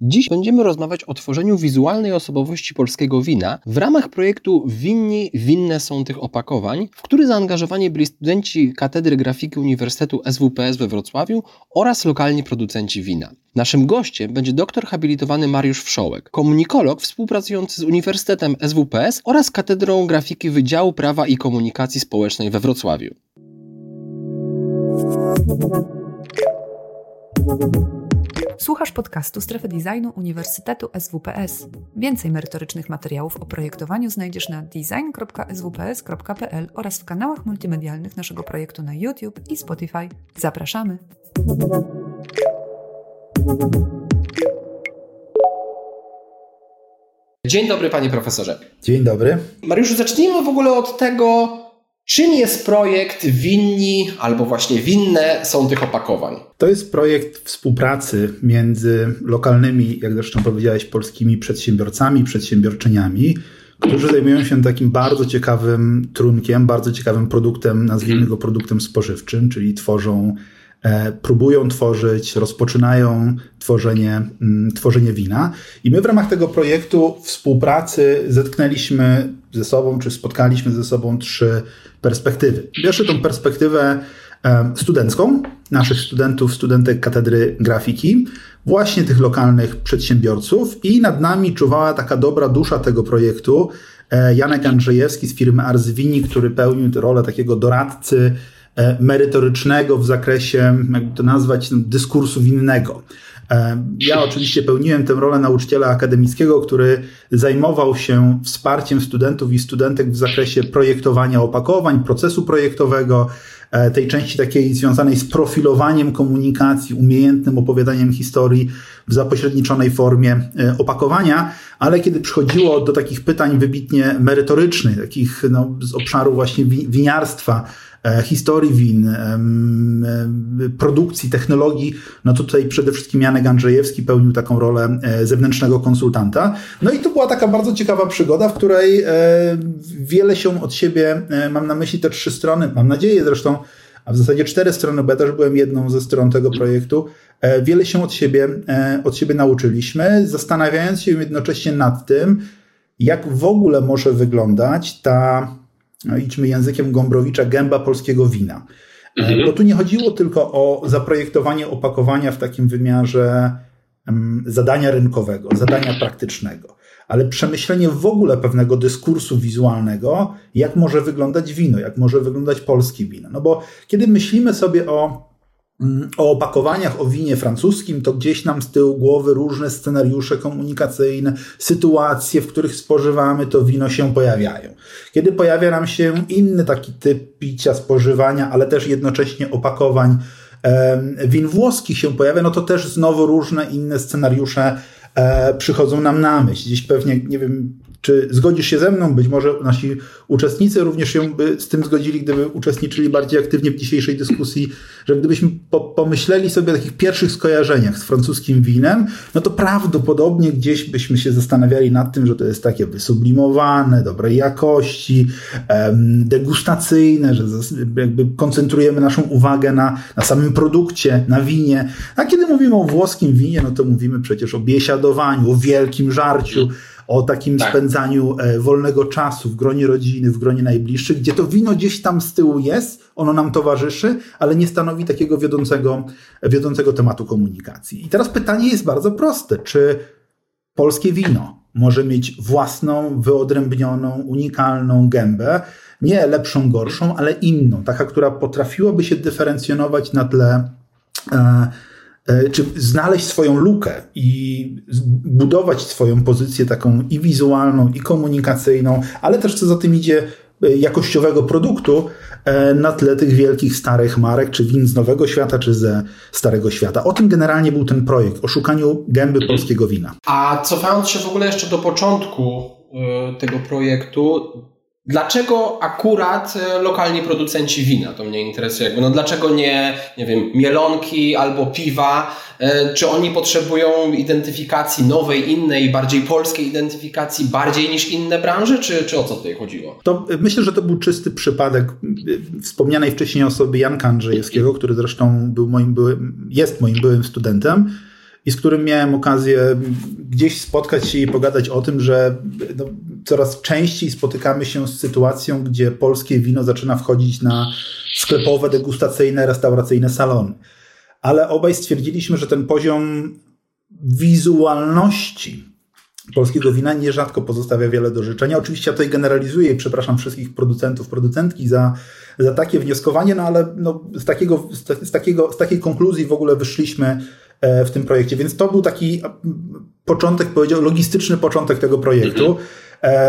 Dziś będziemy rozmawiać o tworzeniu wizualnej osobowości polskiego wina w ramach projektu Winni winne są tych opakowań, w który zaangażowani byli studenci Katedry Grafiki Uniwersytetu SWPS we Wrocławiu oraz lokalni producenci wina. Naszym gościem będzie doktor habilitowany Mariusz Wszołek, komunikolog współpracujący z Uniwersytetem SWPS oraz Katedrą Grafiki Wydziału Prawa i Komunikacji Społecznej we Wrocławiu. Słuchasz podcastu Strefy Designu Uniwersytetu SWPS. Więcej merytorycznych materiałów o projektowaniu znajdziesz na design.swps.pl oraz w kanałach multimedialnych naszego projektu na YouTube i Spotify. Zapraszamy! Dzień dobry, panie profesorze. Dzień dobry. Mariuszu, zacznijmy w ogóle od tego, Czym jest projekt Winni albo właśnie winne są tych opakowań? To jest projekt współpracy między lokalnymi, jak zresztą powiedziałeś, polskimi przedsiębiorcami, przedsiębiorczyniami, którzy zajmują się takim bardzo ciekawym trunkiem, bardzo ciekawym produktem, nazwijmy go produktem spożywczym, czyli tworzą próbują tworzyć, rozpoczynają tworzenie, mm, tworzenie wina. I my w ramach tego projektu współpracy zetknęliśmy ze sobą, czy spotkaliśmy ze sobą trzy perspektywy. Pierwszy tą perspektywę e, studencką, naszych studentów, studentek katedry grafiki, właśnie tych lokalnych przedsiębiorców i nad nami czuwała taka dobra dusza tego projektu, e, Janek Andrzejewski z firmy Arzwini, który pełnił rolę takiego doradcy, E, merytorycznego w zakresie, jakby to nazwać, no, dyskursu winnego. E, ja oczywiście pełniłem tę rolę nauczyciela akademickiego, który zajmował się wsparciem studentów i studentek w zakresie projektowania opakowań, procesu projektowego, e, tej części takiej związanej z profilowaniem komunikacji, umiejętnym opowiadaniem historii w zapośredniczonej formie opakowania, ale kiedy przychodziło do takich pytań wybitnie merytorycznych, takich no, z obszaru właśnie winiarstwa, E, historii win, produkcji, technologii, no to tutaj przede wszystkim Janek Andrzejewski pełnił taką rolę e, zewnętrznego konsultanta. No i to była taka bardzo ciekawa przygoda, w której e, wiele się od siebie, mam na myśli te trzy strony, mam nadzieję zresztą, a w zasadzie cztery strony, bo ja też byłem jedną ze stron tego projektu, wiele się od siebie, od siebie nauczyliśmy, zastanawiając się jednocześnie nad tym, jak w ogóle może wyglądać ta idźmy językiem Gombrowicza, gęba polskiego wina. E, mhm. Bo tu nie chodziło tylko o zaprojektowanie opakowania w takim wymiarze zadania rynkowego, zadania praktycznego, ale przemyślenie w ogóle pewnego dyskursu wizualnego, jak może wyglądać wino, jak może wyglądać polskie wino. No bo kiedy myślimy sobie o o opakowaniach o winie francuskim, to gdzieś nam z tyłu głowy różne scenariusze komunikacyjne, sytuacje, w których spożywamy to wino się pojawiają. Kiedy pojawia nam się inny taki typ picia, spożywania, ale też jednocześnie opakowań win włoskich się pojawia, no to też znowu różne inne scenariusze e, przychodzą nam na myśl. Gdzieś pewnie, nie wiem, czy zgodzisz się ze mną? Być może nasi uczestnicy również się by z tym zgodzili, gdyby uczestniczyli bardziej aktywnie w dzisiejszej dyskusji, że gdybyśmy po pomyśleli sobie o takich pierwszych skojarzeniach z francuskim winem, no to prawdopodobnie gdzieś byśmy się zastanawiali nad tym, że to jest takie wysublimowane, dobrej jakości, degustacyjne, że jakby koncentrujemy naszą uwagę na, na samym produkcie, na winie. A kiedy mówimy o włoskim winie, no to mówimy przecież o biesiadowaniu, o wielkim żarciu, o takim tak. spędzaniu e, wolnego czasu w gronie rodziny, w gronie najbliższych, gdzie to wino gdzieś tam z tyłu jest, ono nam towarzyszy, ale nie stanowi takiego wiodącego, wiodącego tematu komunikacji. I teraz pytanie jest bardzo proste. Czy polskie wino może mieć własną, wyodrębnioną, unikalną gębę, nie lepszą, gorszą, ale inną, taka, która potrafiłaby się dyferencjonować na tle e, E, czy znaleźć swoją lukę i budować swoją pozycję taką i wizualną, i komunikacyjną, ale też co za tym idzie, e, jakościowego produktu e, na tle tych wielkich starych marek, czy win z Nowego Świata, czy ze Starego Świata. O tym generalnie był ten projekt, o szukaniu gęby polskiego wina. A cofając się w ogóle jeszcze do początku tego projektu, Dlaczego akurat e, lokalni producenci wina? To mnie interesuje. No dlaczego nie, nie wiem, mielonki albo piwa? E, czy oni potrzebują identyfikacji nowej, innej, bardziej polskiej identyfikacji, bardziej niż inne branże, czy, czy o co tutaj chodziło? To myślę, że to był czysty przypadek wspomnianej wcześniej osoby Janka Andrzejewskiego, który zresztą był moim byłym, jest moim byłym studentem i z którym miałem okazję gdzieś spotkać się i pogadać o tym, że no, coraz częściej spotykamy się z sytuacją, gdzie polskie wino zaczyna wchodzić na sklepowe, degustacyjne, restauracyjne salony. Ale obaj stwierdziliśmy, że ten poziom wizualności polskiego wina nierzadko pozostawia wiele do życzenia. Oczywiście ja tutaj generalizuję i przepraszam wszystkich producentów, producentki za, za takie wnioskowanie, no ale no, z, takiego, z, takiego, z takiej konkluzji w ogóle wyszliśmy e, w tym projekcie. Więc to był taki początek, powiedział, logistyczny początek tego projektu. Mhm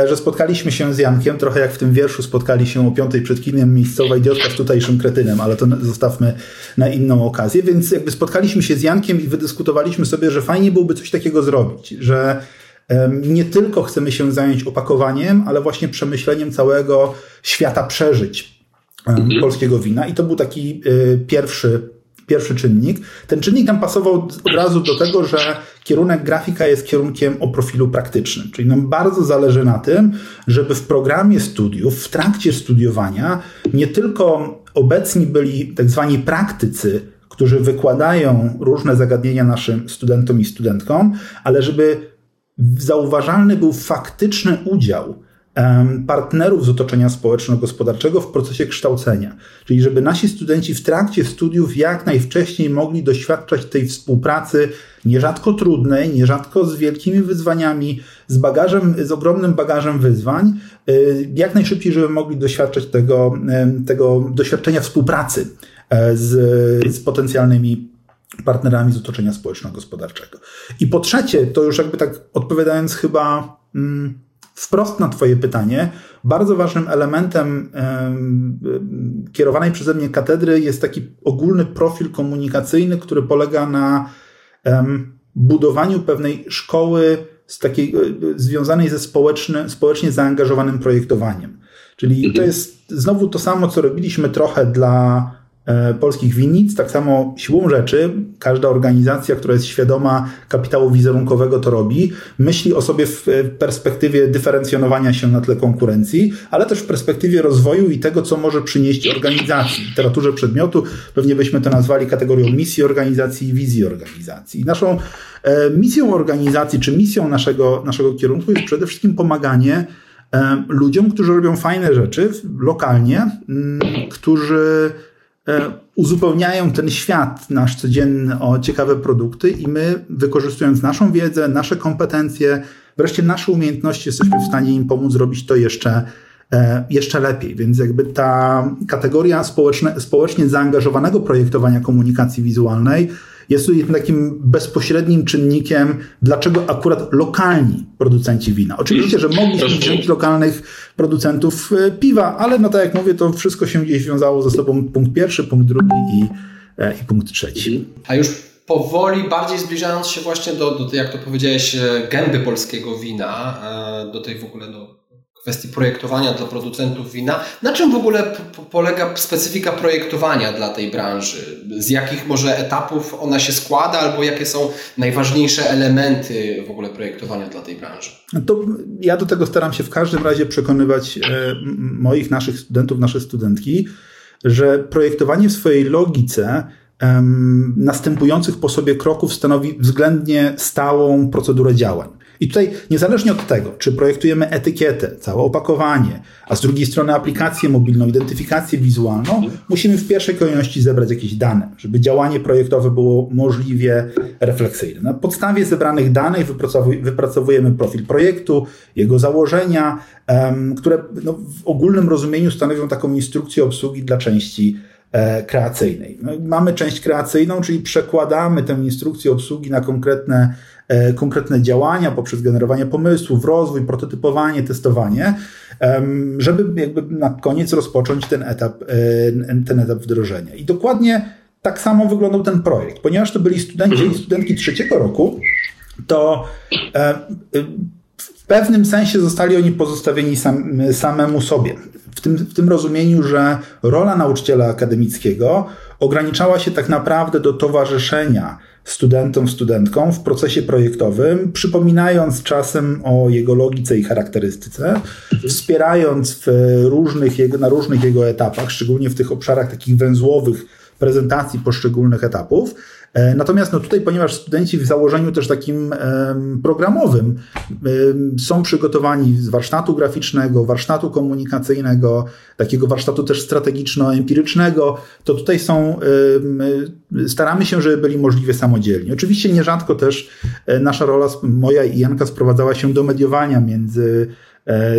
że spotkaliśmy się z Jankiem, trochę jak w tym wierszu spotkali się o piątej przed kinem miejscowa idiotka z tutejszym kretynem, ale to zostawmy na inną okazję. Więc jakby spotkaliśmy się z Jankiem i wydyskutowaliśmy sobie, że fajnie byłoby coś takiego zrobić, że nie tylko chcemy się zająć opakowaniem, ale właśnie przemyśleniem całego świata przeżyć mhm. polskiego wina. I to był taki y, pierwszy, pierwszy czynnik. Ten czynnik tam pasował od razu do tego, że kierunek grafika jest kierunkiem o profilu praktycznym. Czyli nam bardzo zależy na tym, żeby w programie studiów, w trakcie studiowania, nie tylko obecni byli tak zwani praktycy, którzy wykładają różne zagadnienia naszym studentom i studentkom, ale żeby zauważalny był faktyczny udział partnerów z otoczenia społeczno-gospodarczego w procesie kształcenia. Czyli żeby nasi studenci w trakcie studiów jak najwcześniej mogli doświadczać tej współpracy nierzadko trudnej, nierzadko z wielkimi wyzwaniami, z bagażem, z ogromnym bagażem wyzwań, y, jak najszybciej, żeby mogli doświadczać tego, tego doświadczenia współpracy e, z, z potencjalnymi partnerami z otoczenia społeczno-gospodarczego. I po trzecie, to już jakby tak odpowiadając chyba mm, wprost na Twoje pytanie, bardzo ważnym elementem y, kierowanej przeze mnie katedry jest taki ogólny profil komunikacyjny, który polega na y, budowaniu pewnej szkoły z takiej, y, związanej ze społeczny, społecznie zaangażowanym projektowaniem. Czyli to mhm. jest znowu to samo, co robiliśmy trochę dla E, polskich winnic. Tak samo siłą rzeczy każda organizacja, która jest świadoma kapitału wizerunkowego to robi, myśli o sobie w perspektywie dyferencjonowania się na tle konkurencji, ale też w perspektywie rozwoju i tego, co może przynieść organizacji. W literaturze przedmiotu pewnie byśmy to nazwali kategorią misji organizacji i wizji organizacji. Naszą e, misją organizacji, czy misją naszego, naszego kierunku jest przede wszystkim pomaganie e, ludziom, którzy robią fajne rzeczy lokalnie, którzy E, uzupełniają ten świat nasz codzienny o ciekawe produkty i my, wykorzystując naszą wiedzę, nasze kompetencje, wreszcie nasze umiejętności, jesteśmy w stanie im pomóc zrobić to jeszcze, e, jeszcze lepiej. Więc jakby ta kategoria społeczne, społecznie zaangażowanego projektowania komunikacji wizualnej jest takim bezpośrednim czynnikiem, dlaczego akurat lokalni producenci wina. Oczywiście, że mogliśmy wziąć lokalnych producentów e, piwa, ale no tak jak mówię, to wszystko się gdzieś wiązało ze sobą punkt pierwszy, punkt drugi i, e, i punkt trzeci. A już powoli, bardziej zbliżając się właśnie do, do jak to powiedziałeś, e, gęby polskiego wina, do tej w ogóle do kwestii projektowania dla producentów wina. Na czym w ogóle polega specyfika projektowania dla tej branży? Z jakich może etapów ona się składa, albo jakie są najważniejsze elementy w ogóle projektowania dla tej branży? To ja do tego staram się w każdym razie przekonywać e, moich, naszych studentów, nasze studentki, że projektowanie w swojej logice następujących po sobie kroków stanowi względnie stałą procedurę działań. I tutaj niezależnie od tego, czy projektujemy etykietę, całe opakowanie, a z drugiej strony aplikację mobilną, identyfikację wizualną, musimy w pierwszej kolejności zebrać jakieś dane, żeby działanie projektowe było możliwie refleksyjne. Na podstawie zebranych danych wypracowujemy profil projektu, jego założenia, które no, w ogólnym rozumieniu stanowią taką instrukcję obsługi dla części e, kreacyjnej. No, mamy część kreacyjną, czyli przekładamy tę instrukcję obsługi na konkretne konkretne działania poprzez generowanie pomysłów, rozwój, prototypowanie, testowanie, żeby jakby na koniec rozpocząć ten etap, e, ten etap wdrożenia. I dokładnie tak samo wyglądał ten projekt. Ponieważ to byli studenci i studentki trzeciego roku, to e, w pewnym sensie zostali oni pozostawieni sam, samemu sobie. W tym, w tym rozumieniu, że rola nauczyciela akademickiego ograniczała się tak naprawdę do towarzyszenia studentom, studentkom w procesie projektowym, przypominając czasem o jego logice i charakterystyce, wspierając w różnych jego, na różnych jego etapach, szczególnie w tych obszarach takich węzłowych prezentacji poszczególnych etapów, natomiast no tutaj, ponieważ studenci w założeniu też takim programowym są przygotowani z warsztatu graficznego, warsztatu komunikacyjnego, takiego warsztatu też strategiczno-empirycznego, to tutaj są, staramy się, żeby byli możliwie samodzielni. Oczywiście nierzadko też e, nasza rola, moja i Janka sprowadzała się do mediowania między E,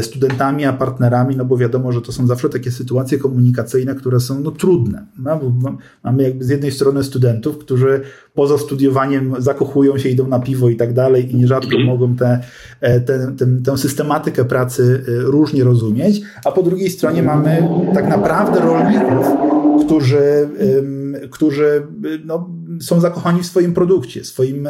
studentami, a partnerami, no bo wiadomo, że to są zawsze takie sytuacje komunikacyjne, które są no, trudne. No, mamy jakby z jednej strony studentów, którzy poza studiowaniem zakochują się, idą na piwo i tak dalej i nierzadko mhm. mogą te, e, te, te, tę systematykę pracy e, różnie rozumieć, a po drugiej stronie mamy tak naprawdę rolników, którzy, którzy no, są zakochani w swoim produkcie, swoim,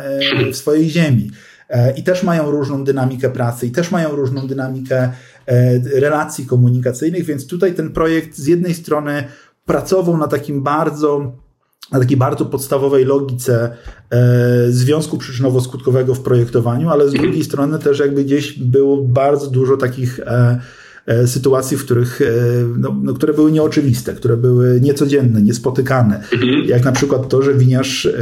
w swojej ziemi E, i też mają różną dynamikę pracy i też mają różną dynamikę e, relacji komunikacyjnych, więc tutaj ten projekt z jednej strony pracował na takim bardzo na takiej bardzo podstawowej logice e, związku przyczynowo-skutkowego w projektowaniu, ale z drugiej strony też jakby gdzieś było bardzo dużo takich e, E, sytuacji, w których, e, no, no, które były nieoczywiste, które były niecodzienne, niespotykane. Mhm. Jak na przykład to, że winiarz e,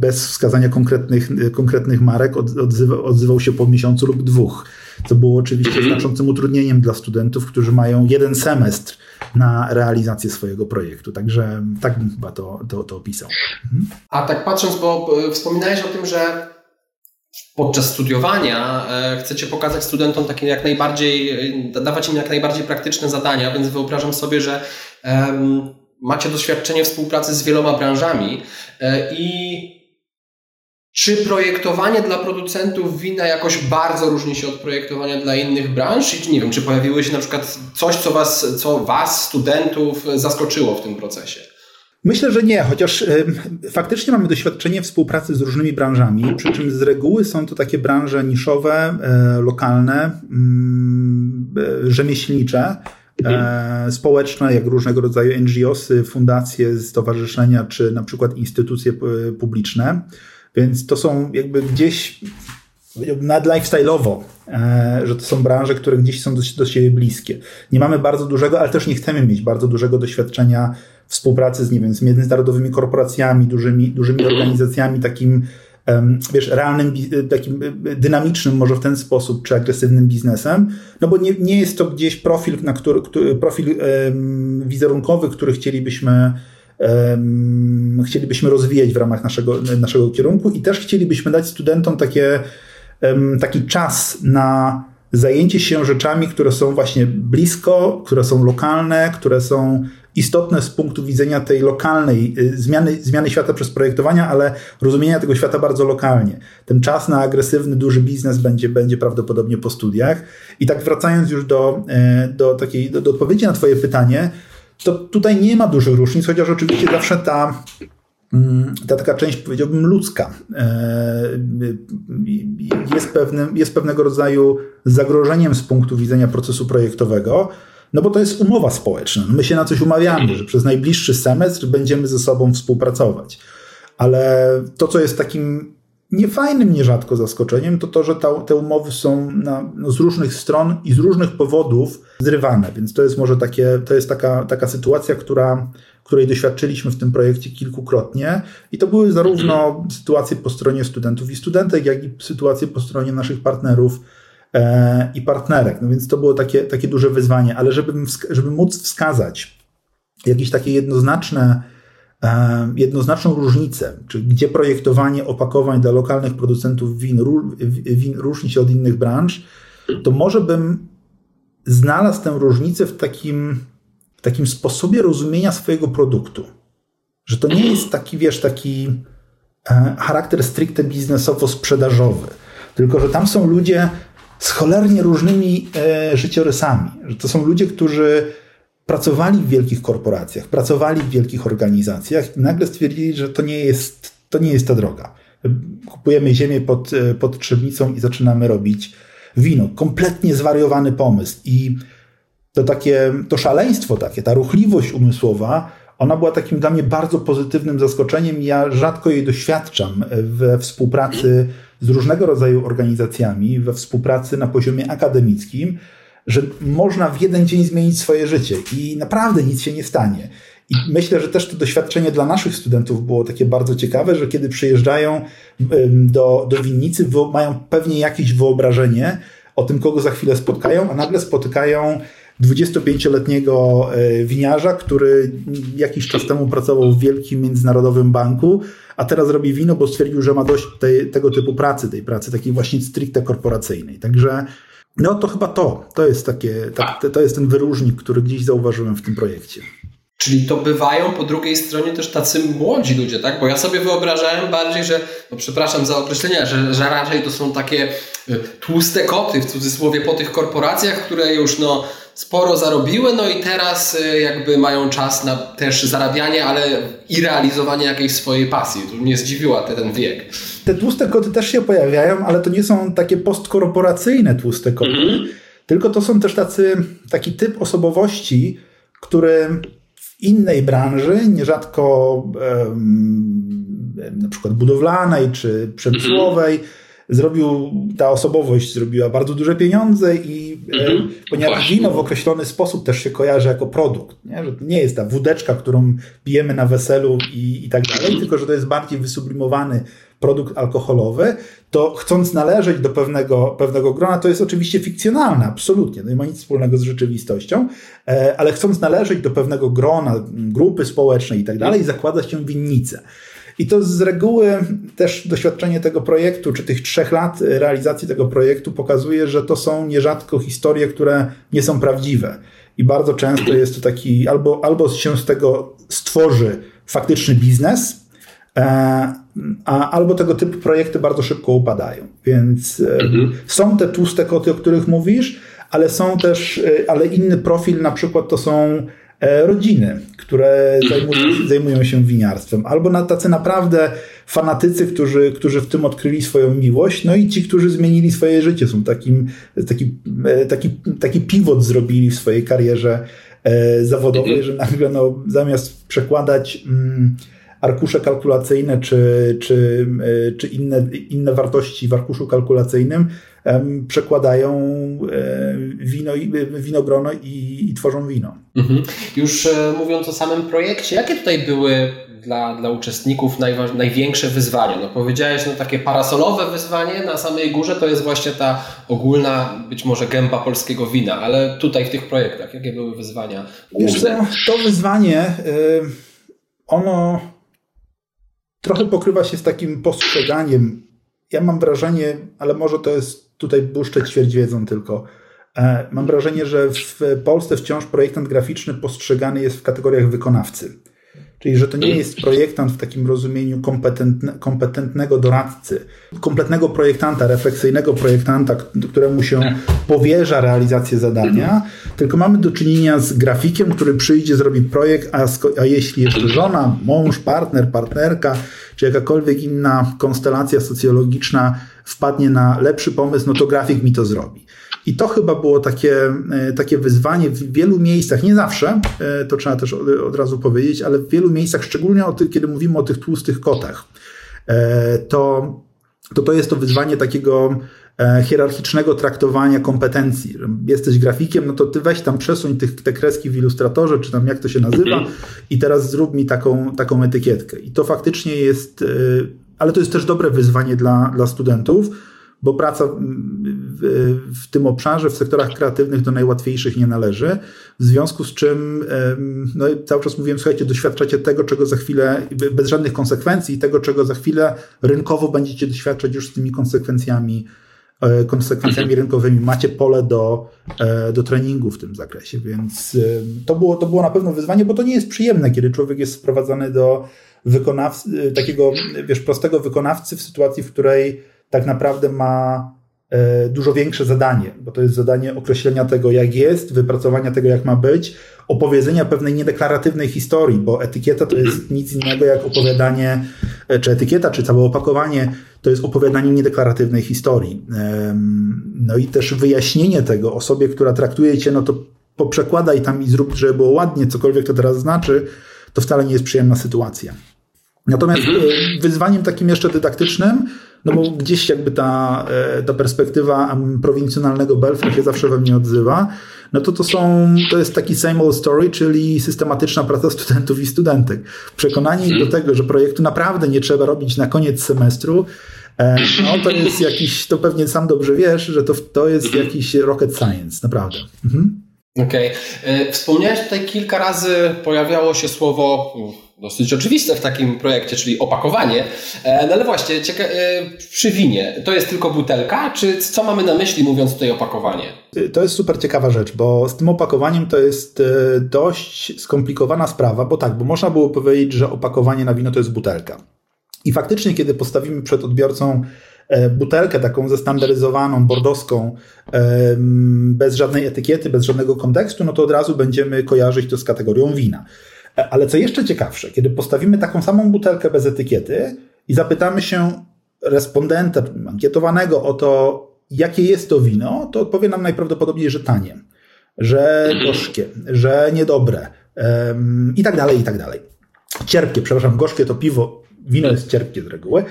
bez wskazania konkretnych, konkretnych marek odzywa, odzywał się po miesiącu lub dwóch. Co było oczywiście mhm. znaczącym utrudnieniem dla studentów, którzy mają jeden semestr na realizację swojego projektu. Także tak bym chyba to, to, to opisał. Mhm. A tak patrząc, bo wspominałeś o tym, że podczas studiowania e, chcecie pokazać studentom takie jak najbardziej, e, dawać im jak najbardziej praktyczne zadania, więc wyobrażam sobie, że macie doświadczenie współpracy z wieloma branżami e, i czy projektowanie dla producentów wina jakoś bardzo różni się od projektowania dla innych branż? I nie wiem, czy pojawiły się na przykład coś, co was, co was, studentów, zaskoczyło w tym procesie? Myślę, że nie, chociaż faktycznie mamy doświadczenie współpracy z różnymi branżami, przy czym z reguły są to takie branże niszowe, y, lokalne, y, rzemieślnicze, mhm. społeczne, jak różnego rodzaju NGOsy, fundacje, stowarzyszenia, czy na przykład instytucje publiczne. Więc to są jakby gdzieś nadlifestyle'owo, że to są branże, które gdzieś są do, do siebie bliskie. Nie mamy bardzo dużego, ale też nie chcemy mieć bardzo dużego doświadczenia współpracy z, nie wiem, z międzynarodowymi korporacjami, dużymi, dużymi organizacjami, takim wiesz, realnym, takim dynamicznym może w ten sposób, czy agresywnym biznesem, no bo nie, nie jest to gdzieś profil, na który, który profil um, wizerunkowy, który chcielibyśmy um, chcielibyśmy rozwijać w ramach naszego, naszego kierunku i też chcielibyśmy dać studentom takie, um, taki czas na zajęcie się rzeczami, które są właśnie blisko, które są lokalne, które są istotne z punktu widzenia tej lokalnej y, zmiany, zmiany świata przez projektowania, ale rozumienia tego świata bardzo lokalnie. Ten czas na agresywny, duży biznes będzie, będzie prawdopodobnie po studiach. I tak wracając już do, e, do takiej, do, do odpowiedzi na Twoje pytanie, to tutaj nie ma dużych różnic, chociaż oczywiście zawsze ta mm, ta taka część, powiedziałbym, ludzka e, jest, pewnym, jest pewnego rodzaju zagrożeniem z punktu widzenia procesu projektowego, no bo to jest umowa społeczna. My się na coś umawiamy, że przez najbliższy semestr będziemy ze sobą współpracować. Ale to, co jest takim niefajnym nierzadko zaskoczeniem, to to, że ta, te umowy są na, no, z różnych stron i z różnych powodów zrywane. Więc to jest może takie, to jest taka, taka sytuacja, która, której doświadczyliśmy w tym projekcie kilkukrotnie. I to były zarówno sytuacje po stronie studentów i studentek, jak i sytuacje po stronie naszych partnerów i partnerek. No więc to było takie, takie duże wyzwanie, ale żeby, żeby móc wskazać jakieś takie jednoznaczne, e, jednoznaczną różnicę, czy gdzie projektowanie opakowań dla lokalnych producentów win, win różni się od innych branż, to może bym znalazł tę różnicę w takim, w takim sposobie rozumienia swojego produktu. Że to nie jest taki, wiesz, taki e, charakter stricte biznesowo-sprzedażowy, tylko że tam są ludzie, z cholernie różnymi e, życiorysami. Że to są ludzie, którzy pracowali w wielkich korporacjach, pracowali w wielkich organizacjach i nagle stwierdzili, że to nie jest, to nie jest ta droga. Kupujemy ziemię pod, e, pod Trzebnicą i zaczynamy robić wino. Kompletnie zwariowany pomysł. I to takie, to szaleństwo takie, ta ruchliwość umysłowa, ona była takim dla mnie bardzo pozytywnym zaskoczeniem. Ja rzadko jej doświadczam we współpracy z różnego rodzaju organizacjami, we współpracy na poziomie akademickim, że można w jeden dzień zmienić swoje życie i naprawdę nic się nie stanie. I myślę, że też to doświadczenie dla naszych studentów było takie bardzo ciekawe, że kiedy przyjeżdżają do, do winnicy, mają pewnie jakieś wyobrażenie o tym, kogo za chwilę spotkają, a nagle spotykają 25-letniego e, winiarza, który jakiś czas temu pracował w wielkim międzynarodowym banku, a teraz robi wino, bo stwierdził, że ma dość tej, tego typu pracy, tej pracy takiej właśnie stricte korporacyjnej. Także no to chyba to. To jest takie, tak, to jest ten wyróżnik, który gdzieś zauważyłem w tym projekcie. Czyli to bywają po drugiej stronie też tacy młodzi ludzie, tak? Bo ja sobie wyobrażałem bardziej, że, no przepraszam za określenia, że, że raczej to są takie y, tłuste koty w cudzysłowie po tych korporacjach, które już no sporo zarobiły, no i teraz y, jakby mają czas na też zarabianie, ale i realizowanie jakiejś swojej pasji. Tu mnie zdziwiła te, ten wiek. Te tłuste koty też się pojawiają, ale to nie są takie postkorporacyjne tłuste koty, mm -hmm. tylko to są też tacy, taki typ osobowości, który w innej branży, nierzadko um, na przykład budowlanej czy przemysłowej, mm -hmm zrobił, ta osobowość zrobiła bardzo duże pieniądze i mhm. ponieważ Właśnie. wino w określony sposób też się kojarzy jako produkt, nie? że to nie jest ta wódeczka, którą pijemy na weselu i, i tak dalej, mhm. tylko że to jest bardziej wysublimowany produkt alkoholowy, to chcąc należeć do pewnego, pewnego grona, to jest oczywiście fikcjonalne, absolutnie, no nie ma nic wspólnego z rzeczywistością, e, ale chcąc należeć do pewnego grona, grupy społecznej i tak dalej, zakłada się winnicę. I to z reguły też doświadczenie tego projektu, czy tych trzech lat realizacji tego projektu pokazuje, że to są nierzadko historie, które nie są prawdziwe. I bardzo często jest to taki, albo, albo się z tego stworzy faktyczny biznes, e, a, albo tego typu projekty bardzo szybko upadają. Więc e, mhm. są te tłuste koty, o których mówisz, ale są też, e, ale inny profil na przykład to są rodziny, które zajmują, zajmują się winiarstwem, albo na tacy naprawdę fanatycy, którzy, którzy w tym odkryli swoją miłość, no i ci, którzy zmienili swoje życie, są takim, taki, e, taki, taki pivot zrobili w swojej karierze e, zawodowej, że nagle no, zamiast przekładać mm, arkusze kalkulacyjne czy, czy, czy inne, inne wartości w arkuszu kalkulacyjnym, przekładają e, wino, winogrono i, i tworzą wino. Mhm. Już e, mówiąc o samym projekcie, jakie tutaj były dla, dla uczestników najważ, największe wyzwania? No powiedziałeś, no takie parasolowe wyzwanie na samej górze to jest właśnie ta ogólna, być może gęba polskiego wina, ale tutaj w tych projektach, jakie były wyzwania główne? to wyzwanie, ono trochę pokrywa się z takim postrzeganiem. Ja mam wrażenie, ale może to jest tutaj błyszczę ćwierć wiedzą tylko. E, mam wrażenie, że w Polsce wciąż projektant graficzny postrzegany jest w kategoriach wykonawcy. Czyli, że to nie jest projektant w takim rozumieniu kompetentne, kompetentnego doradcy, kompletnego projektanta, refleksyjnego projektanta, któremu się powierza realizację zadania, tylko mamy do czynienia z grafikiem, który przyjdzie, zrobi projekt, a, a jeśli jeszcze żona, mąż, partner, partnerka, czy jakakolwiek inna konstelacja socjologiczna wpadnie na lepszy pomysł, no to grafik mi to zrobi. I to chyba było takie, e, takie wyzwanie w wielu miejscach, nie zawsze, e, to trzeba też od razu powiedzieć, ale w wielu miejscach, szczególnie o tych, kiedy mówimy o tych tłustych kotach, e, to, to to jest to wyzwanie takiego hierarchicznego traktowania kompetencji. Jesteś grafikiem, no to ty weź tam przesuń tych, te kreski w ilustratorze, czy tam jak to się nazywa i teraz zrób mi taką, taką etykietkę. I to faktycznie jest, ale to jest też dobre wyzwanie dla, dla studentów, bo praca w, w, tym obszarze, w sektorach kreatywnych do najłatwiejszych nie należy. W związku z czym no, cały czas mówiłem, słuchajcie, doświadczacie tego, czego za chwilę, bez żadnych konsekwencji, tego, czego za chwilę rynkowo będziecie doświadczać już z tymi konsekwencjami e, konsekwencjami rynkowymi. Macie pole do, e, do treningu w tym zakresie, więc to było, to było na pewno wyzwanie, bo to nie jest przyjemne, kiedy człowiek jest sprowadzany do wykonawcy, takiego, wiesz, prostego wykonawcy w sytuacji, w której tak naprawdę ma e, dużo większe zadanie, bo to jest zadanie określenia tego, jak jest, wypracowania tego, jak ma być, opowiedzenia pewnej niedeklaratywnej historii, bo etykieta to jest nic innego jak opowiadanie, e, czy etykieta, czy całe opakowanie to jest opowiadanie niedeklaratywnej historii. No i też wyjaśnienie tego osobie, która traktuje cię, no to poprzekładaj tam i zrób, żeby było ładnie, cokolwiek to teraz znaczy, to wcale nie jest przyjemna sytuacja. Natomiast e, wyzwaniem takim jeszcze dydaktycznym no bo gdzieś jakby ta, e, ta perspektywa prowincjonalnego Belfry się zawsze we mnie odzywa. no to to są, to jest taki same old story, czyli systematyczna praca studentów i studentek. Przekonanie ich do tego, że projektu naprawdę nie trzeba robić na koniec semestru, e, no to jest jakiś, to pewnie sam dobrze wiesz, że to, to jest jakiś rocket science, naprawdę. Mhm. Okej. Okay. Wspomniałeś tutaj kilka razy, pojawiało się słowo dosyć oczywiste w takim projekcie, czyli opakowanie. E, no ale właśnie, cieka- e, przy winie, to jest tylko butelka, czy co mamy na myśli mówiąc tutaj opakowanie? To jest super ciekawa rzecz, bo z tym opakowaniem to jest e, dość skomplikowana sprawa, bo tak, bo można było powiedzieć, że opakowanie na wino to jest butelka. I faktycznie, kiedy postawimy przed odbiorcą butelkę taką zestandaryzowaną, bordowską, bez żadnej etykiety, bez żadnego kontekstu, no to od razu będziemy kojarzyć to z kategorią wina. Ale co jeszcze ciekawsze, kiedy postawimy taką samą butelkę bez etykiety i zapytamy się respondenta, ankietowanego o to, jakie jest to wino, to odpowie nam najprawdopodobniej, że tanie, że gorzkie, że niedobre um, i tak dalej, i tak dalej. Cierpkie, przepraszam, gorzkie to piwo, wino jest cierpkie z reguły,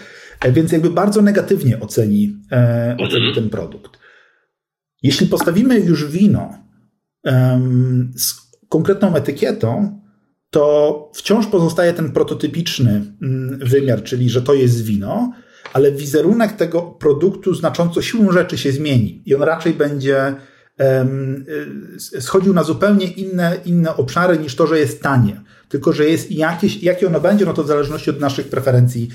więc jakby bardzo negatywnie oceni, e, oceni ten produkt. Jeśli postawimy już wino um, z konkretną etykietą, to wciąż pozostaje ten prototypiczny mm, wymiar, czyli że to jest wino, ale wizerunek tego produktu znacząco siłą rzeczy się zmieni i on raczej będzie schodził na zupełnie inne, inne obszary niż to, że jest tanie. Tylko, że jest jakieś, jakie ono będzie, no to w zależności od naszych preferencji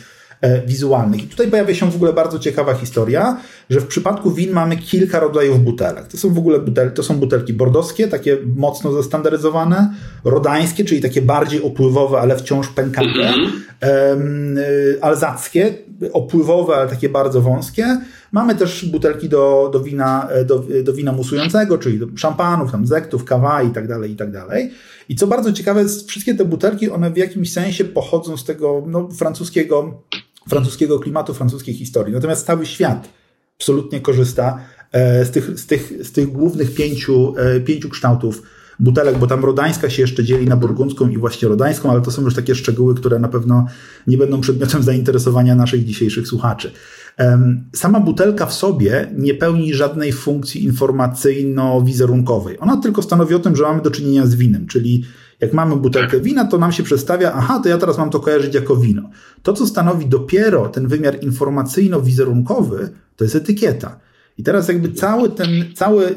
wizualnych. I tutaj pojawia się w ogóle bardzo ciekawa historia, że w przypadku win mamy kilka rodzajów butelek. To są w ogóle butelki, to są butelki bordowskie, takie mocno zestandaryzowane, rodańskie, czyli takie bardziej opływowe, ale wciąż pękate, mm alzackie, opływowe, ale takie bardzo wąskie. Mamy też butelki do, do, wina, e, do, do wina musującego, czyli do szampanów, tam zektów, kawa i tak dalej, i tak dalej. I co bardzo ciekawe, wszystkie te butelki, one w jakimś sensie pochodzą z tego no, francuskiego francuskiego klimatu, francuskiej historii. Natomiast cały świat absolutnie korzysta e, z tych, z tych, z tych głównych pięciu, e, pięciu kształtów butelek, bo tam rodańska się jeszcze dzieli na burgundzką i właśnie rodańską, ale to są już takie szczegóły, które na pewno nie będą przedmiotem zainteresowania naszych dzisiejszych słuchaczy. Sama butelka w sobie nie pełni żadnej funkcji informacyjno-wizerunkowej. Ona tylko stanowi o tym, że mamy do czynienia z winem, czyli jak mamy butelkę wina, to nam się przedstawia, aha, to ja teraz mam to kojarzyć jako wino. To, co stanowi dopiero ten wymiar informacyjno-wizerunkowy, to jest etykieta. I teraz jakby cały ten, cały,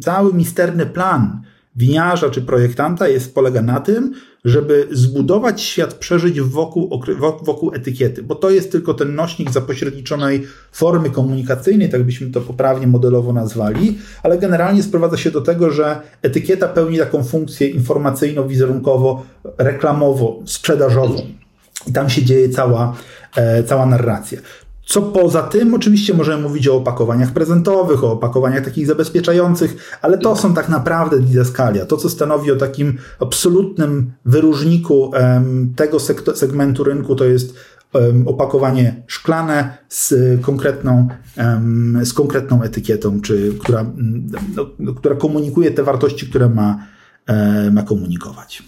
cały misterny plan winiarza czy projektanta jest, polega na tym, żeby zbudować świat przeżyć wokół, wokół etykiety, bo to jest tylko ten nośnik zapośredniczonej formy komunikacyjnej, tak byśmy to poprawnie modelowo nazwali, ale generalnie sprowadza się do tego, że etykieta pełni taką funkcję informacyjno-wizerunkowo, reklamowo, sprzedażową. I tam się dzieje cała, e, cała narracja. Co poza tym, oczywiście możemy mówić o opakowaniach prezentowych, o opakowaniach takich zabezpieczających, ale to są tak naprawdę didaskalia. To, co stanowi o takim absolutnym wyróżniku um, tego segmentu rynku, to jest opakowanie szklane z konkretną, z konkretną etykietą, czy, która, no, no, która komunikuje te wartości, które ma, e, ma komunikować.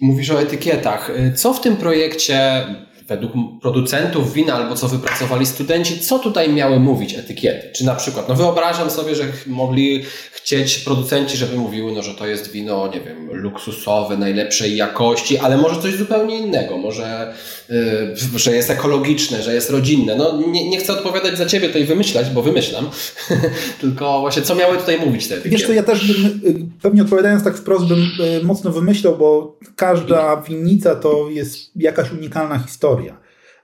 Mówisz o etykietach. Co w tym projekcie według producentów wina albo co wypracowali studenci, co tutaj miały mówić etykiety? Czy na przykład, no wyobrażam sobie, że mogli chcieć producenci, żeby mówiły, no, że to jest wino, nie wiem, luksusowe, najlepszej jakości, ale może coś zupełnie innego, może, yy, że jest ekologiczne, że jest rodzinne. No nie, nie chcę odpowiadać za ciebie tutaj wymyślać, bo wymyślam, tylko właśnie co miały tutaj mówić te etykiety? Wiesz co, ja też bym, y, pewnie odpowiadając tak wprost, bym y, mocno wymyślał, bo każda winnica to jest jakaś unikalna historia.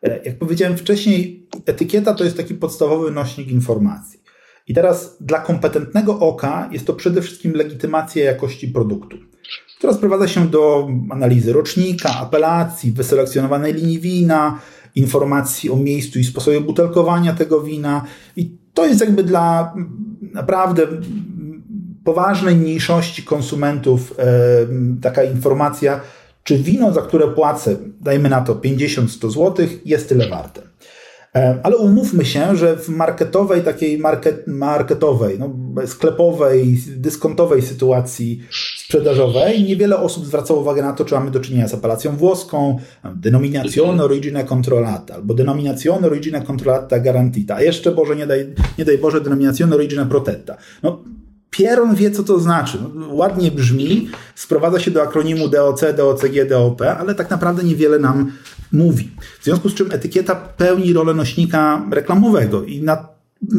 E, jak powiedziałem wcześniej, etykieta to jest taki podstawowy nośnik informacji. I teraz dla kompetentnego oka jest to przede wszystkim legitymacja jakości produktu, która sprowadza się do analizy rocznika, apelacji, wyselekcjonowanej linii wina, informacji o miejscu i sposobie butelkowania tego wina. I to jest jakby dla naprawdę poważnej mniejszości konsumentów taka informacja, czy wino, za które płacę, dajmy na to 50-100 zł, jest tyle warte. E, ale umówmy się, że w marketowej, takiej market, marketowej, no, sklepowej, dyskontowej sytuacji sprzedażowej niewiele osób zwracało uwagę na to, czy mamy do czynienia z apelacją włoską, denominazione origine controllata albo denominazione origine controllata garantita, a jeszcze Boże, nie daj, nie daj Boże, denominazione origine protetta. No, Pieron wie, co to znaczy. Ładnie brzmi, sprowadza się do akronimu DOC, DOCG, DOP, ale tak naprawdę niewiele nam mówi. W związku z czym etykieta pełni rolę nośnika reklamowego i na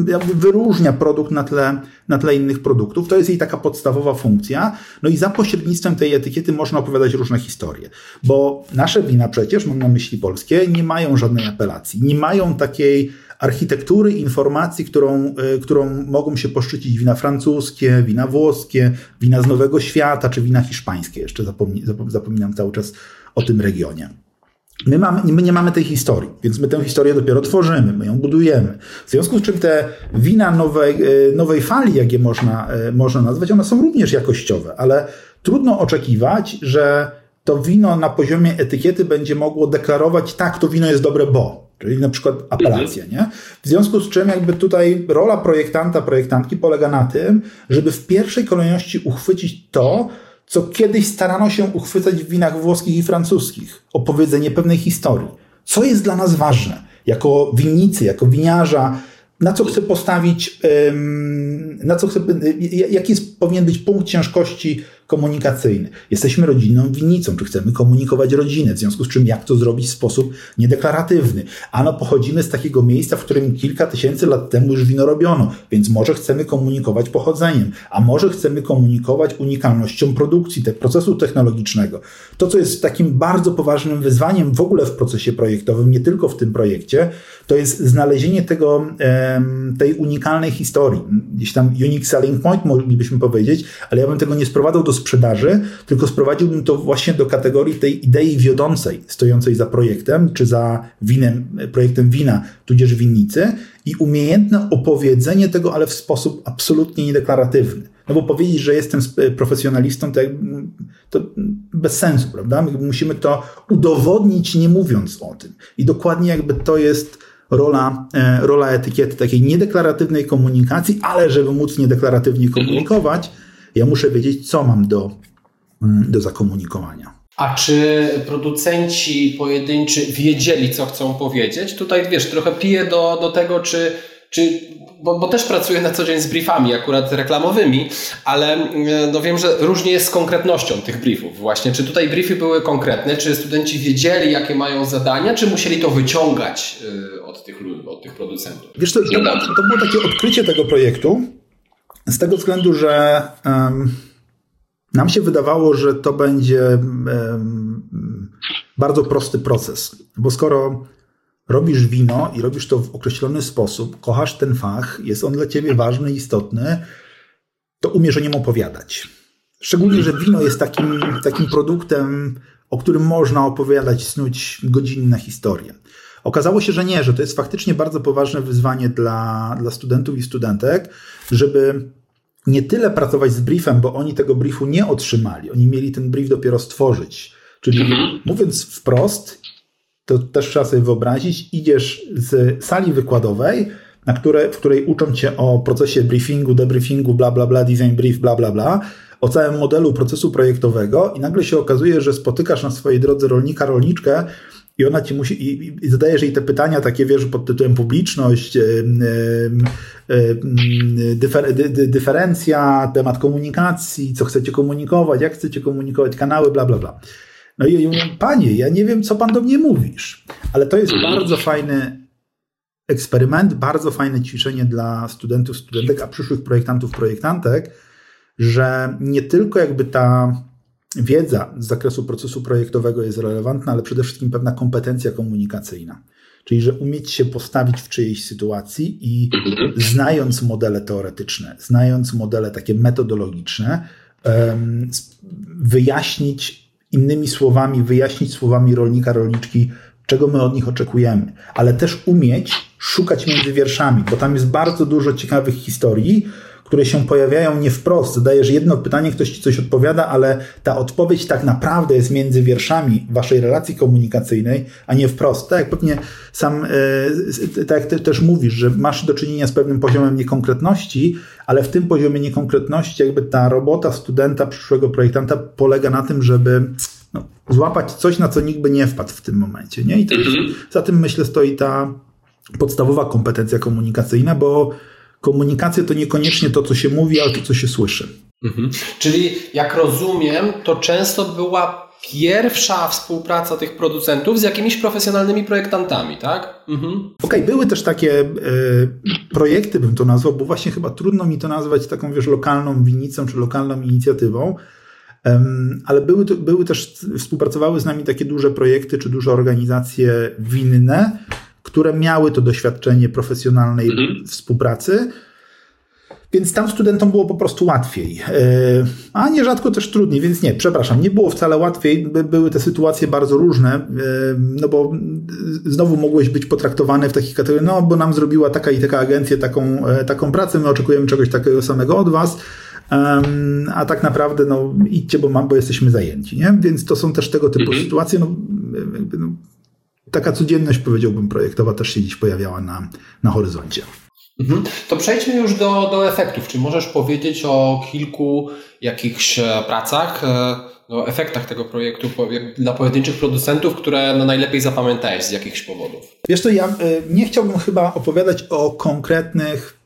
jakby wyróżnia produkt na tle, na tle innych produktów. To jest jej taka podstawowa funkcja. No i za pośrednictwem tej etykiety można opowiadać różne historie. Bo nasze wina przecież, mam na myśli polskie, nie mają żadnej apelacji. Nie mają takiej architektury informacji, którą, y, którą mogą się poszczycić wina francuskie, wina włoskie, wina z Nowego Świata, czy wina hiszpańskie. Jeszcze zapomni, zapominam cały czas o tym regionie. My, mamy, my nie mamy tej historii, więc my tę historię dopiero tworzymy, my ją budujemy. W związku z czym te wina nowej, e, nowej fali, jak je można, e, można nazwać, one są również jakościowe, ale trudno oczekiwać, że to wino na poziomie etykiety będzie mogło deklarować, tak, to wino jest dobre, bo. Czyli na przykład apelacja, nie? W związku z czym jakby tutaj rola projektanta, projektantki polega na tym, żeby w pierwszej kolejności uchwycić to, co kiedyś starano się uchwycać w winach włoskich i francuskich. Opowiedzenie pewnej historii. Co jest dla nas ważne? Jako winnicy, jako winiarza, na co chcę postawić, na co chcę, jaki jest, powinien być punkt ciężkości komunikacyjny. Jesteśmy rodzinną winnicą, czy chcemy komunikować rodzinę, w związku z czym jak to zrobić w sposób niedeklaratywny. Ano pochodzimy z takiego miejsca, w którym kilka tysięcy lat temu już wino robiono, więc może chcemy komunikować pochodzeniem, a może chcemy komunikować unikalnością produkcji, te, procesu technologicznego. To, co jest takim bardzo poważnym wyzwaniem w ogóle w procesie projektowym, nie tylko w tym projekcie, to jest znalezienie tego, tej unikalnej historii. Gdzieś tam unique selling point moglibyśmy powiedzieć, ale ja bym tego nie sprowadzał do sprzedaży, tylko sprowadziłbym to właśnie do kategorii tej idei wiodącej, stojącej za projektem, czy za winem, projektem wina, tudzież winnicy i umiejętne opowiedzenie tego, ale w sposób absolutnie niedeklaratywny. No bo powiedzieć, że jestem profesjonalistą, to, to bez sensu, prawda? My musimy to udowodnić, nie mówiąc o tym. I dokładnie jakby to jest rola, e, rola etykiety takiej niedeklaratywnej komunikacji, ale żeby móc niedeklaratywnie komunikować, ja muszę wiedzieć, co mam do, mm, do zakomunikowania. A czy producenci pojedynczy wiedzieli, co chcą powiedzieć? Tutaj wiesz, trochę piję do, do tego, czy, czy bo, bo, też pracuję na co dzień z briefami, akurat reklamowymi, ale mm, no wiem, że różnie jest z konkretnością tych briefów. Właśnie, czy tutaj briefy były konkretne, czy studenci wiedzieli, jakie mają zadania, czy musieli to wyciągać y, od tych, od tych producentów? Wiesz, to, to, to było takie odkrycie tego projektu, z tego względu, że nam się wydawało, że to będzie bardzo prosty proces, bo skoro robisz wino i robisz to w określony sposób, kochasz ten fach, jest on dla ciebie ważny, istotny, to umiesz o nim opowiadać. Szczególnie, że wino jest takim, takim produktem, o którym można opowiadać, snuć godzinne historie. Okazało się, że nie, że to jest faktycznie bardzo poważne wyzwanie dla, dla studentów i studentek, żeby nie tyle pracować z briefem, bo oni tego briefu nie otrzymali, oni mieli ten brief dopiero stworzyć. Czyli mhm. mówiąc wprost, to też trzeba sobie wyobrazić, idziesz z sali wykładowej, na które, w której uczą cię o procesie briefingu, debriefingu, bla, bla, bla, design brief, bla, bla, bla, o całym modelu procesu projektowego i nagle się okazuje, że spotykasz na swojej drodze rolnika, rolniczkę, i ona ci musi, i, i zadajesz jej te pytania takie, wiesz, pod tytułem publiczność, dyfer, dy, dyferencja, temat komunikacji, co chcecie komunikować, jak chcecie komunikować, kanały, bla, bla, bla. No i ja mówię, panie, ja nie wiem, co pan do mnie mówisz, ale to jest bardzo fajny eksperyment, bardzo fajne ćwiczenie dla studentów, studentek, a przyszłych projektantów, projektantek, że nie tylko jakby ta wiedza z zakresu procesu projektowego jest relevantna, ale przede wszystkim pewna kompetencja komunikacyjna. Czyli, że umieć się postawić w czyjejś sytuacji i znając modele teoretyczne, znając modele takie metodologiczne, wyjaśnić innymi słowami, wyjaśnić słowami rolnika, rolniczki, czego my od nich oczekujemy, ale też umieć szukać między wierszami, bo tam jest bardzo dużo ciekawych historii, które się pojawiają nie wprost. Zadajesz jedno pytanie, ktoś ci coś odpowiada, ale ta odpowiedź tak naprawdę jest między wierszami waszej relacji komunikacyjnej, a nie wprost. Tak jak pewnie sam, e, tak jak ty też mówisz, że masz do czynienia z pewnym poziomem niekonkretności, ale w tym poziomie niekonkretności jakby ta robota studenta, przyszłego projektanta polega na tym, żeby no, złapać coś, na co nikt by nie wpadł w tym momencie. Nie? I to jest, za tym myślę stoi ta podstawowa kompetencja komunikacyjna, bo komunikacja to niekoniecznie to, co się mówi, ale to, co się słyszy. Mhm. Czyli jak rozumiem, to często była pierwsza współpraca tych producentów z jakimiś profesjonalnymi projektantami, tak? Mhm. Okej, okay, były też takie e, projekty, bym to nazwał, bo właśnie chyba trudno mi to nazwać taką, wiesz, lokalną winnicą czy lokalną inicjatywą, ale były, były też, współpracowały z nami takie duże projekty czy duże organizacje winne, które miały to doświadczenie profesjonalnej mhm. współpracy. Więc tam studentom było po prostu łatwiej, e, a nierzadko też trudniej, więc nie, przepraszam, nie było wcale łatwiej, były te sytuacje bardzo różne, e, no bo znowu mogłeś być potraktowany w takich kategoriach, no bo nam zrobiła taka i taka agencja taką, e, taką pracę, my oczekujemy czegoś takiego samego od was, a tak naprawdę no idźcie, bo mam, bo jesteśmy zajęci, nie? Więc to są też tego typu mhm. sytuacje, no, no, taka codzienność powiedziałbym projektowa też się dziś pojawiała na, na horyzoncie. Mhm. To przejdźmy już do, do efektów. Czy możesz powiedzieć o kilku jakichś e, pracach, e, o efektach tego projektu dla pojedynczych producentów, które no najlepiej zapamiętałeś z jakichś powodów? Wiesz to ja e, nie chciałbym chyba opowiadać o konkretnych,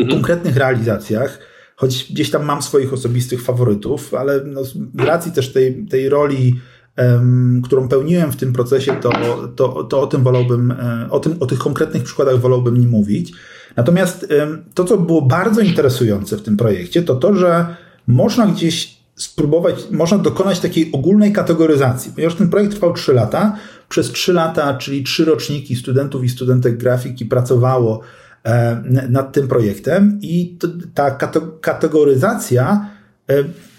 mhm. konkretnych realizacjach, choć gdzieś tam mam swoich osobistych faworytów, ale no, z racji też tej, tej roli którą pełniłem w tym procesie, to, to, to o tym wolałbym, o, tym, o tych konkretnych przykładach wolałbym nie mówić. Natomiast to, co było bardzo interesujące w tym projekcie, to to, że można gdzieś spróbować, można dokonać takiej ogólnej kategoryzacji. Ponieważ ten projekt trwał 3 lata, przez 3 lata, czyli 3 roczniki studentów i studentek grafiki pracowało nad tym projektem i ta kategoryzacja E,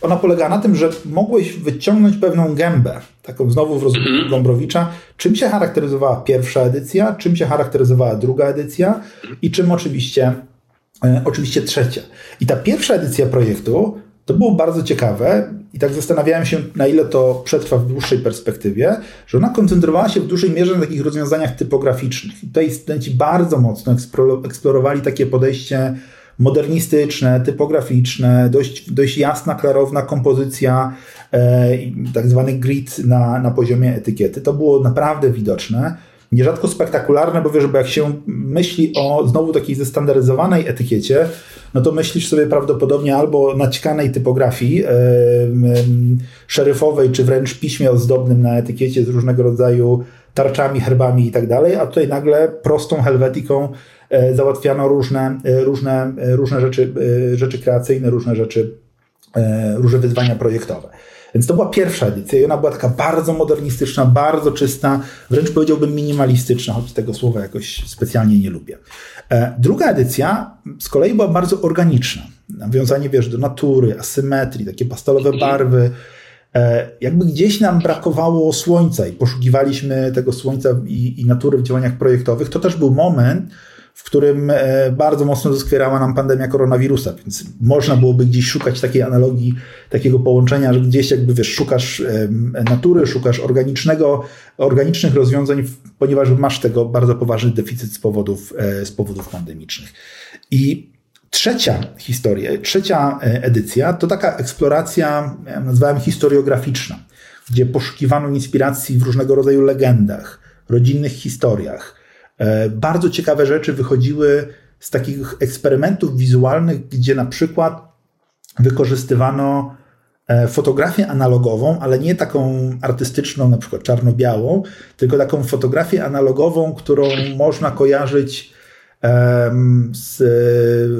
ona polega na tym, że mogłeś wyciągnąć pewną gębę, taką znowu w rozumieniu mhm. Gombrowicza, czym się charakteryzowała pierwsza edycja, czym się charakteryzowała druga edycja i czym oczywiście, e, oczywiście trzecia. I ta pierwsza edycja projektu to było bardzo ciekawe i tak zastanawiałem się, na ile to przetrwa w dłuższej perspektywie, że ona koncentrowała się w dużej mierze na takich rozwiązaniach typograficznych. I tutaj studenci bardzo mocno eksplorowali takie podejście modernistyczne, typograficzne, dość, dość jasna, klarowna kompozycja, e, tak zwany grid na, na poziomie etykiety. To było naprawdę widoczne. Nierzadko spektakularne, bo wiesz, bo jak się myśli o znowu takiej zestandaryzowanej etykiecie, no to myślisz sobie prawdopodobnie albo naćkanej typografii e, szeryfowej, czy wręcz piśmie ozdobnym na etykiecie z różnego rodzaju tarczami, herbami i tak dalej, a tutaj nagle prostą helwetiką E, załatwiano różne, e, różne, e, różne rzeczy, rzeczy kreacyjne, różne rzeczy, różne wyzwania projektowe. Więc to była pierwsza edycja i ona była taka bardzo modernistyczna, bardzo czysta, wręcz powiedziałbym minimalistyczna, choć tego słowa jakoś specjalnie nie lubię. Druga edycja z kolei była bardzo organiczna. Nawiązanie, wiesz, do natury, asymetrii, takie pastelowe barwy. Jakby gdzieś nam brakowało słońca i poszukiwaliśmy tego słońca i, i natury w działaniach projektowych, to też był moment, w którym e, bardzo mocno doskwierała nam pandemia koronawirusa, więc można byłoby gdzieś szukać takiej analogii, takiego połączenia, że gdzieś jakby wiesz, szukasz natury, szukasz organicznego, organicznych rozwiązań, ponieważ masz tego bardzo poważny deficyt z powodów, e, z powodów pandemicznych. I trzecia historia, trzecia e, edycja to taka eksploracja, ja nazwałem historiograficzna, gdzie poszukiwano inspiracji w różnego rodzaju legendach, rodzinnych historiach, E, bardzo ciekawe rzeczy wychodziły z takich eksperymentów wizualnych, gdzie na przykład wykorzystywano e, fotografię analogową, ale nie taką artystyczną, na przykład czarno-białą, tylko taką fotografię analogową, którą można kojarzyć z,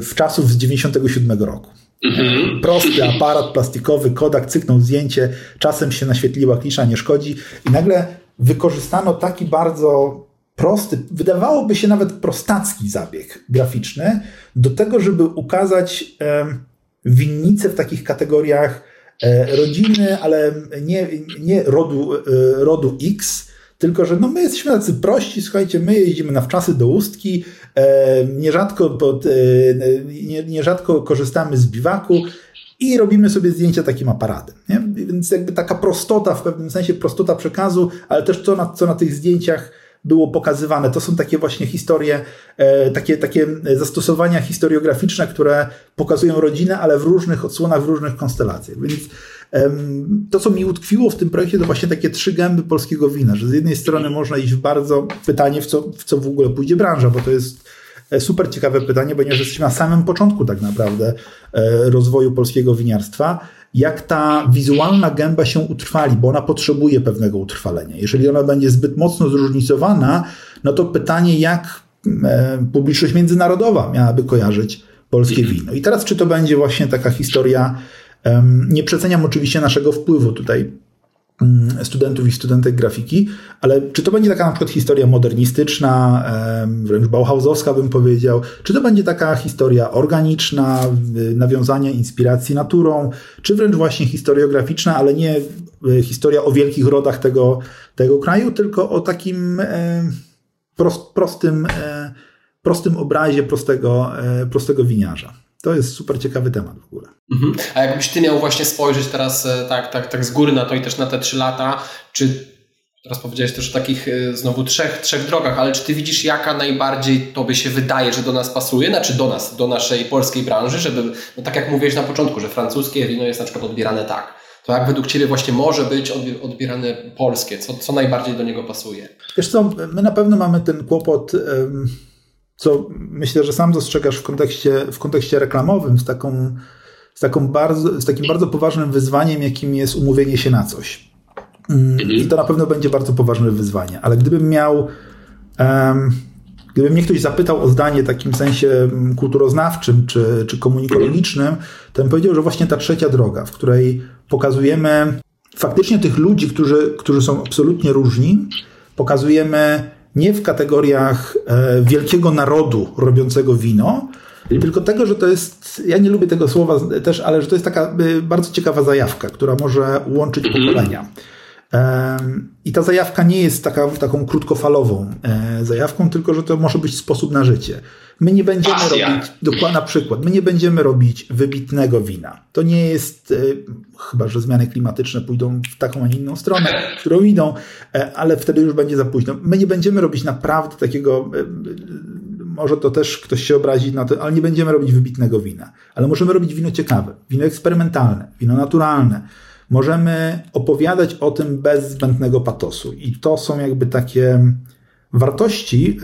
w czasów z 97 roku. Mhm. Prosty aparat plastikowy, Kodak cyknął zdjęcie, czasem się naświetliła klisza, nie szkodzi i nagle wykorzystano taki bardzo prosty, wydawałoby się nawet prostacki zabieg graficzny do tego, żeby ukazać winnicę w takich kategoriach e, rodziny, ale nie, nie rodu, e, rodu X, tylko że no my jesteśmy tacy prości, słuchajcie, my jeździmy na wczasy do Ustki, e, nierzadko, pod, nie, nierzadko korzystamy z biwaku i robimy sobie zdjęcia takim aparatem. Nie? Więc jakby taka prostota, w pewnym sensie prostota przekazu, ale też co na, co na tych zdjęciach było pokazywane. To są takie właśnie historie, e, takie, takie zastosowania historiograficzne, które pokazują rodzinę, ale w różnych odsłonach, w różnych konstelacjach. Więc to, co mi utkwiło w tym projekcie, to właśnie takie trzy gęby polskiego wina, że z jednej strony można iść w bardzo pytanie, w co, w co w ogóle pójdzie branża, bo to jest super ciekawe pytanie, ponieważ jesteśmy na samym początku tak naprawdę rozwoju polskiego winiarstwa. Jak ta wizualna gęba się utrwali, bo ona potrzebuje pewnego utrwalenia. Jeżeli ona będzie zbyt mocno zróżnicowana, no to pytanie, jak publiczność międzynarodowa miałaby kojarzyć polskie wino. I teraz, czy to będzie właśnie taka historia, nie przeceniam oczywiście naszego wpływu tutaj mm, studentów i studentek grafiki, ale czy to będzie taka na przykład historia modernistyczna, wręcz bauhausowska bym powiedział, czy to będzie taka historia organiczna, nawiązania inspiracji naturą, czy wręcz właśnie historiograficzna, ale nie e, historia o wielkich rodach tego, tego kraju, tylko o takim prost, prostym e, prostym obrazie prostego, e, prostego winiarza. To jest super ciekawy temat w ogóle. Mhm. A jakbyś ty miał właśnie spojrzeć teraz e, tak, tak, tak z góry na to i też na te trzy lata, czy teraz powiedziałeś też o takich e, znowu trzech, trzech drogach, ale czy ty widzisz jaka najbardziej tobie się wydaje, że do nas pasuje, znaczy do nas, do naszej polskiej branży, żeby, no tak jak mówiłeś na początku, że francuskie wino jest na przykład odbierane tak, to jak według Ciebie właśnie może być odbierane polskie? Co, co najbardziej do niego pasuje? Wiesz co, my na pewno mamy ten kłopot... Um co myślę, że sam dostrzegasz w kontekście, w kontekście reklamowym, z, taką, z, taką bardzo, z takim bardzo poważnym wyzwaniem, jakim jest umówienie się na coś. Mm, I to na pewno będzie bardzo poważne wyzwanie, ale gdybym miał. Um, Gdyby mnie ktoś zapytał o zdanie w takim sensie mm, kulturoznawczym czy, czy komunikologicznym, to bym powiedział, że właśnie ta trzecia droga, w której pokazujemy faktycznie tych ludzi, którzy, którzy są absolutnie różni, pokazujemy nie w kategoriach e, wielkiego narodu robiącego wino, tylko tego, że to jest, ja nie lubię tego słowa też, ale że to jest taka e, bardzo ciekawa zajawka, która może łączyć mhm. pokolenia. I ta zajawka nie jest taka, taką krótkofalową e, zajawką, tylko że to może być sposób na życie. My nie będziemy Pasja. robić, dokładnie na przykład, my nie będziemy robić wybitnego wina. To nie jest, e, chyba że zmiany klimatyczne pójdą w taką, a nie inną stronę, w którą idą, e, ale wtedy już będzie za późno. My nie będziemy robić naprawdę takiego, może to też ktoś się obrazi na to, ale nie będziemy robić wybitnego wina. Ale możemy robić wino ciekawe, wino eksperymentalne, wino naturalne możemy opowiadać o tym bez zbędnego patosu. I to są jakby takie wartości,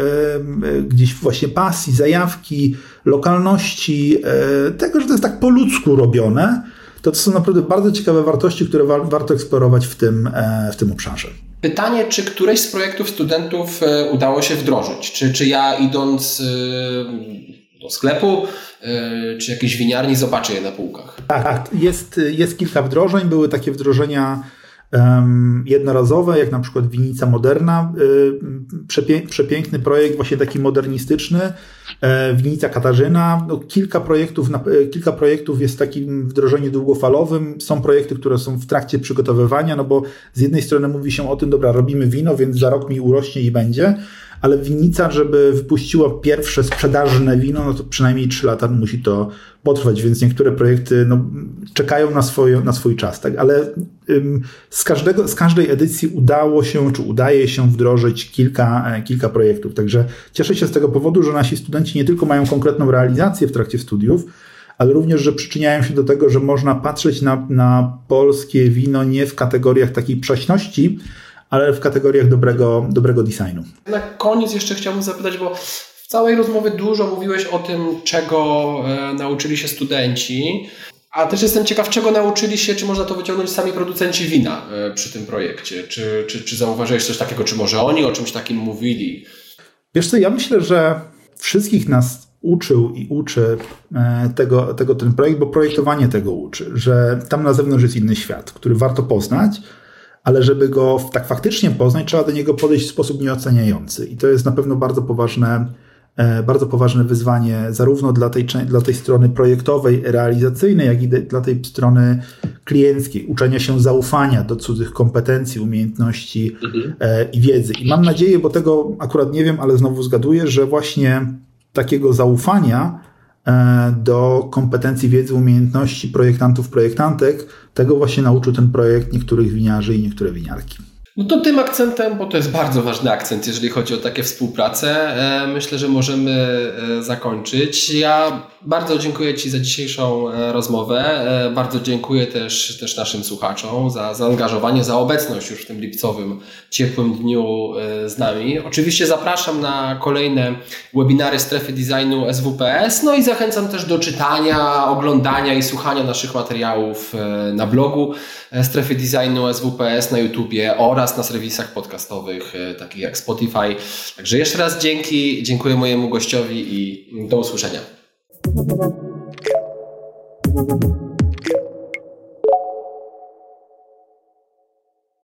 e, gdzieś właśnie pasji, zajawki, lokalności, e, tego, że to jest tak po ludzku robione, to, to są naprawdę bardzo ciekawe wartości, które wa warto eksplorować w tym, e, w tym obszarze. Pytanie, czy któreś z projektów studentów udało się wdrożyć? Czy, czy ja idąc do sklepu yy, czy jakiejś winiarni, zobaczę je na półkach. Tak, tak, jest, jest kilka wdrożeń. Były takie wdrożenia um, jednorazowe, jak na przykład Winica Moderna. Yy, przepie, przepiękny projekt, właśnie taki modernistyczny. Yy, Winica Katarzyna. No, kilka, projektów, e, kilka projektów jest w takim wdrożeniu długofalowym. Są projekty, które są w trakcie przygotowywania, no bo z jednej strony mówi się o tym, dobra, robimy wino, więc za rok mi urośnie i będzie ale winnica, żeby wypuściła pierwsze sprzedażne wino, no to przynajmniej 3 lata musi to potrwać, więc niektóre projekty no, czekają na, swoje, na swój czas, tak? ale ym, z, każdego, z każdej edycji udało się, czy udaje się wdrożyć kilka, e, kilka projektów, także cieszę się z tego powodu, że nasi studenci nie tylko mają konkretną realizację w trakcie studiów, ale również, że przyczyniają się do tego, że można patrzeć na, na polskie wino nie w kategoriach takiej prześności, ale w kategoriach dobrego, dobrego designu. Na koniec jeszcze chciałbym zapytać, bo w całej rozmowie dużo mówiłeś o tym, czego e, nauczyli się studenci, a też jestem ciekaw, czego nauczyli się, czy można to wyciągnąć sami producenci wina e, przy tym projekcie. Czy, czy, czy zauważyłeś coś takiego, czy może oni o czymś takim mówili? Wiesz co, ja myślę, że wszystkich nas uczył i uczy e, tego, tego ten projekt, bo projektowanie tego uczy, że tam na zewnątrz jest inny świat, który warto poznać, ale żeby go tak faktycznie poznać, trzeba do niego podejść w sposób nieoceniający. I to jest na pewno bardzo poważne, e, bardzo poważne wyzwanie, zarówno dla tej, dla tej strony projektowej, realizacyjnej, jak i dla tej strony klienckiej, uczenia się zaufania do cudzych kompetencji, umiejętności mhm. E, i wiedzy. I mam nadzieję, bo tego akurat nie wiem, ale znowu zgaduję, że właśnie takiego zaufania do kompetencji wiedzy, umiejętności projektantów, projektantek. Tego właśnie nauczył ten projekt niektórych winiarzy i niektóre winiarki. No to tym akcentem, bo to jest bardzo ważny akcent, jeżeli chodzi o takie współpracę, e, myślę, że możemy e, zakończyć. Ja bardzo dziękuję Ci za dzisiejszą e, rozmowę. E, bardzo dziękuję też, też naszym słuchaczom za zaangażowanie, za obecność już w tym lipcowym, ciepłym dniu e, z nami. Oczywiście zapraszam na kolejne webinary Strefy Designu SWPS, no i zachęcam też do czytania, oglądania i słuchania naszych materiałów na blogu Strefy Designu SWPS na YouTubie oraz na serwisach podcastowych takich jak Spotify. Także jeszcze raz dzięki, dziękuję mojemu gościowi i do usłyszenia. Thank you.